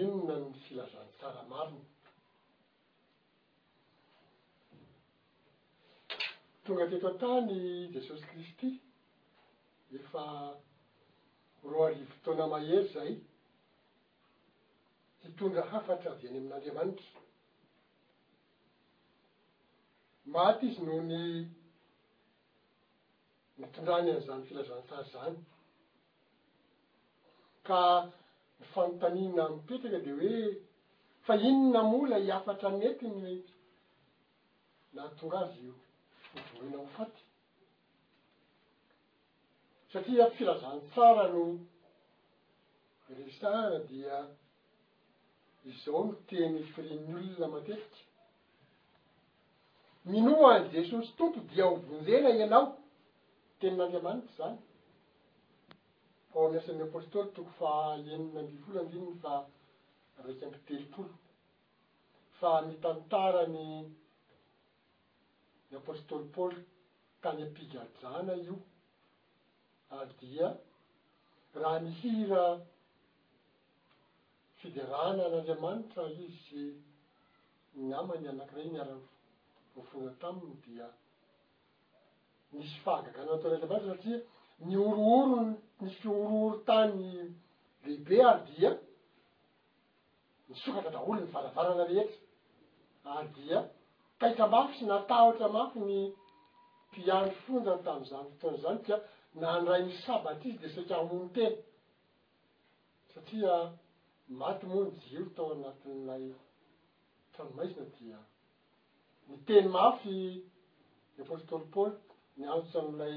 Inona ny filazantsara marina? Tonga teto an-tany i Jesosy Kristy efa roa arivo taona mahery izay, hitondra hafatra avy any amin'Andriamanitra. Maty izy noho ny nitondrany an'izany filazantsara izany. Ka ny fanontaniana mipetraka dia hoe, fa inona moa ilay hafatra nentiny nahatonga azy ho vonoina ho faty? Satria filazantsara no resahana dia izao no teny firian'ny olona matetika. Minoa an'i Jesosy Tompo dia ho vonjena ianao. Tenin'Andriamanitra izany. Ao amin'ny Asan'ny Apostoly toko faha enina ambin'ny folo andininy faha iraika amby telopolo. Fa nitantara ny ny Apostoly Paoly tany am-pigajana io. Ary dia raha nihira Fiderana an'Andriamanitra izy sy ny namany anankiray niara-nifofoza taminy dia nisy fahagagana nataon'Andriamanitra satria ny horohorony, nisy fihorohorontany lehibe ary dia nisokatra daholo ny varavarana rehetra ary dia taitra mafy sy natahotra mafy ny mpiandry fonja tamin'izany fotoana izany ka nandray ny sabatra izy dia saika hamono tena. Satria maty moa ny jiro tao anatin'ilay tranomaizina dia niteny mafy ny apostoly Paoly niantso an'ilay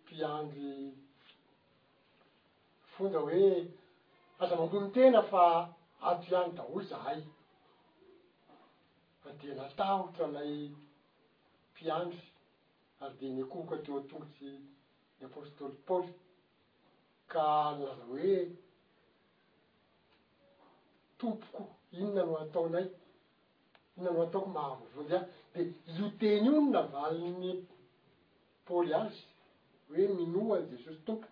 mpiandry fonja hoe, Aza mambono tena fa ato ihany daholo izahay. Ary dia natahotra ilay mpiandry ary dia nikohoka teo an-tongotry ny apostoly Paoly. Ka nilaza hoe, Tompoko, inona no hataonay? Inona no hataoko mba hahavoavonjy ahy? Dia io teny io no navalin'i Paoly azy hoe, Minoa an'i Jesosy Tompo,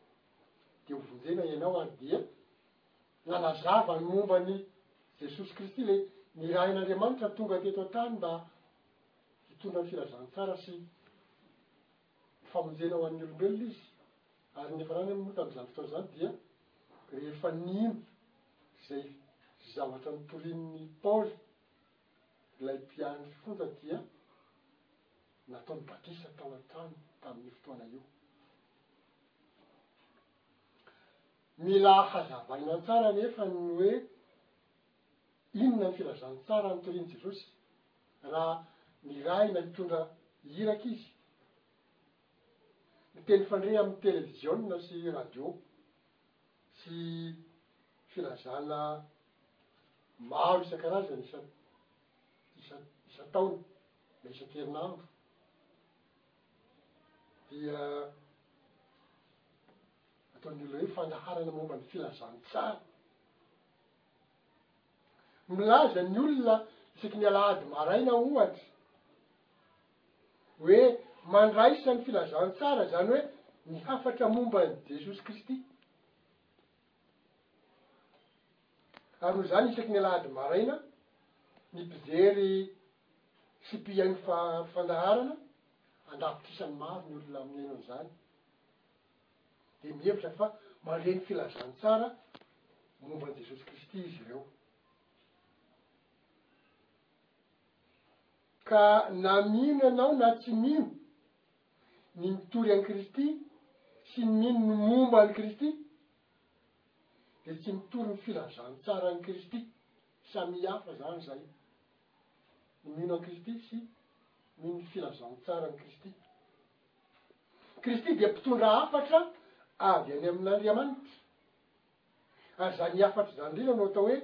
dia hovonjena ianao, ary dia nanazava ny momba an'i Jesosy Kristy, ilay nirahin'Andriamanitra tonga teto an-tany mba hitondra ny filazantsara sy ny famonjena ho an'ny olombelona izy. Ary ny farany moa tamin'izany fotoana izany dia rehefa nino izay zavatra notorin'i Paoly ilay mpiandry fonja dia nataony batisa tao an-trano tamin'io fotoana io. Mila hazavaina tsara anefa ny hoe inona ny filazantsara notorin'i Jesosy raha nirahina hitondra iraka izy Ny teny fandre amin'ny televiziona sy radio sy filazana maro isan-karazany isa isa isan-taona na isan-kerinandro dia ataon'ny olona hoe fandaharana momba ny filazantsara. Milaza ny olona isaky ny alahady maraina ohatra hoe mandraisa ny filazantsara, izany hoe ny hafatra momba an'i Jesosy Kristy. Ary noho izany, isaky ny alahady maraina, ny mpijery sy mpihaino fa fandaharana, an-dafitr'isany maro ny olona mihaino an'izany, dia mihevitra fa mandre ny filazantsara momba an'i Jesosy Kristy izy ireo. Ka na mino ianao na tsy mino, ny mitory an'i Kristy sy ny mino ny momba an'i Kristy dia tsy mitory ny filazantsaran'i Kristy. Samihafa izany izay, ny mino an'i Kristy sy mino ny filazantsaran'i Kristy. Kristy dia mpitondra hafatra avy any amin'Andriamanitra. Ary izany hafatra izany indrindra no atao hoe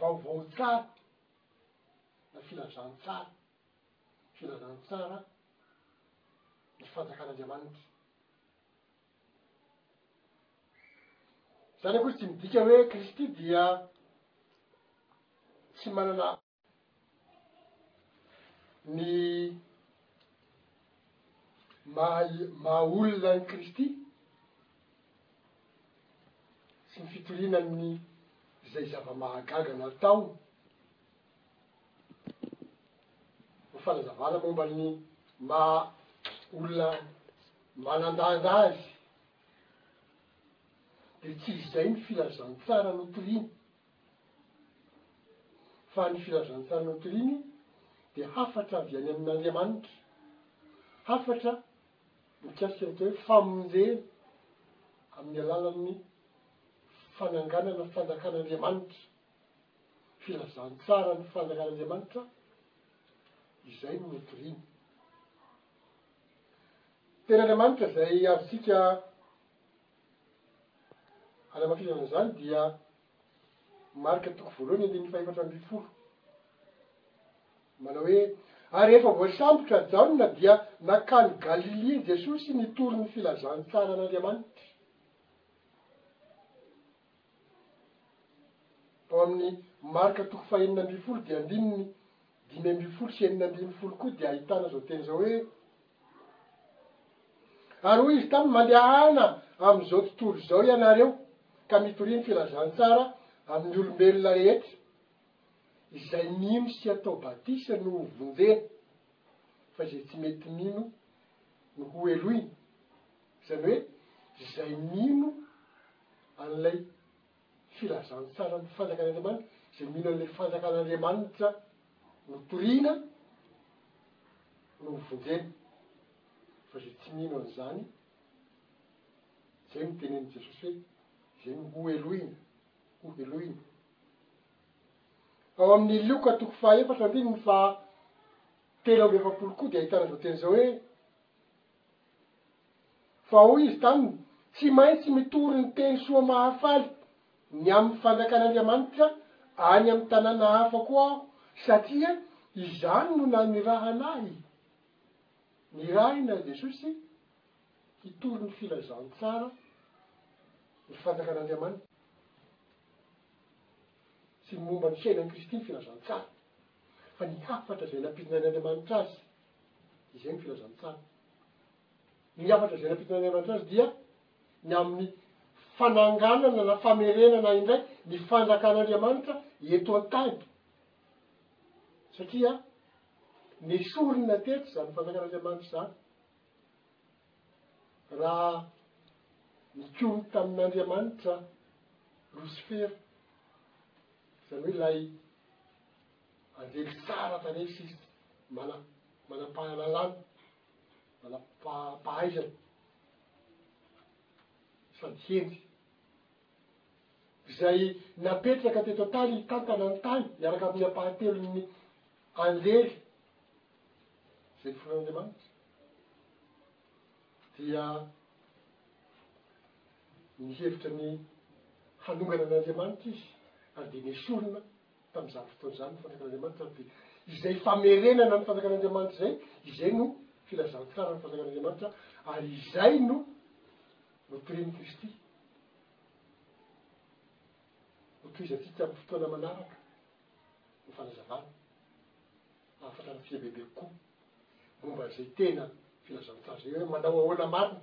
vaovao tsara na filazantsara, filazantsara ny fanjakan'Andriamanitra. Izany akory tsy midika hoe Kristy dia tsy manana. ny maha olona an'i Kristy sy ny fitoriana ny izay zava-mahagaga nataony ho fanazavana momba ny maha olona manan-danja azy dia tsy izay ny filazantsara notoriany fa ny filazantsara notoriny dia hafatra avy any amin'Andriamanitra, hafatra mikasika ny atao hoe famonjena amin'ny alalan'ny fananganana fanjakan'Andriamanitra, filazantsaran'ny fanjakan'Andriamanitra izay no notoriny. Tenin'Andriamanitra izay azontsika. Hanamafisana izany dia marika toko voalohany andininy fahefatra ambin'ny folo. Manao hoe, Ary rehefa voasambotra Jaona dia nankany Galilia Jesosy nitory ny filazantsaran'Andriamanitra. Ao amin'ny Marka toko fahenina ambin'ny folo dia andininy dimy ambin'ny folo sy enina ambin'ny folo koa dia ahitana izao teny izao hoe, Ary hoy izy taminy, Mandehana amin'izao tontolo izao ianareo ka mitoria ny filazantsara amin'ny olombelona rehetra. Izay mino sy atao batisa no ho vonjena, fa izay tsy mety mino no hoheloina. Izany hoe, izay mino an'ilay filazantsaran'ny fanjakan'Andriamanitra, izay mino an'ilay fanjakan'Andriamanitra notoriana no hovonjena, fa izay tsy mino an'izany, izay no tenenin'i Jesosy hoe, izay no hohelohina, hohelohina. Ao amin'ny Lioka toko fahaefatra andininy fahatelo amby efapolo koa dia ahitana izao teny izao hoe, Fa hoy izy taminy, Tsy maintsy mitory ny teny soa mahafaly ny amin'ny fanjakan'Andriamanitra any amin'ny tanàna hafa koa aho, satria izany no nanirahana ahy. Nirahina i Jesosy hitory ny filazantsara ny fanjakan'Andriamanitra sy ny momba ny fiainan'i Kristy ny filazantsara, fa ny hafatra izay nampirinan'Andriamanitra azy Izay ny filazantsara. Ny hafatra izay nampitana an' Andriamanitra azy dia ny amin'ny fananganana na famerenana indray ny fanjakan' Andriamanitra eto an-tany. Satria nesorina teto izany fanjakan' Andriamanitra izany. Raha nikomy tamin' Andriamanitra Losifera, izany hoe ilay. Anjely tsara tarehy sisa, mana manam-pahalalana, manam-pahaizana sady hendry. Izay napetraka teto an-tany hitantana ny tany miaraka amin'ny ampahatelon'ny anjely izay noforonan'Andriamanitra dia nihevitra ny hanongana an'Andriamanitra izy ary dia nesorina Tamin'izany fotoana izany ny fanjakan'Andriamanitra dia izay famerenana ny fanjakan'Andriamanitra izay, izay no filazantsaran'ny fanjakan'Andriamanitra ary izay no notorin'i Kristy hotohizantsika amin'ny fotoana manaraka ny fanazavana ahafantarana antsika bebe kokoa momba izay tena filazantsara izay hoe manao ahoana marina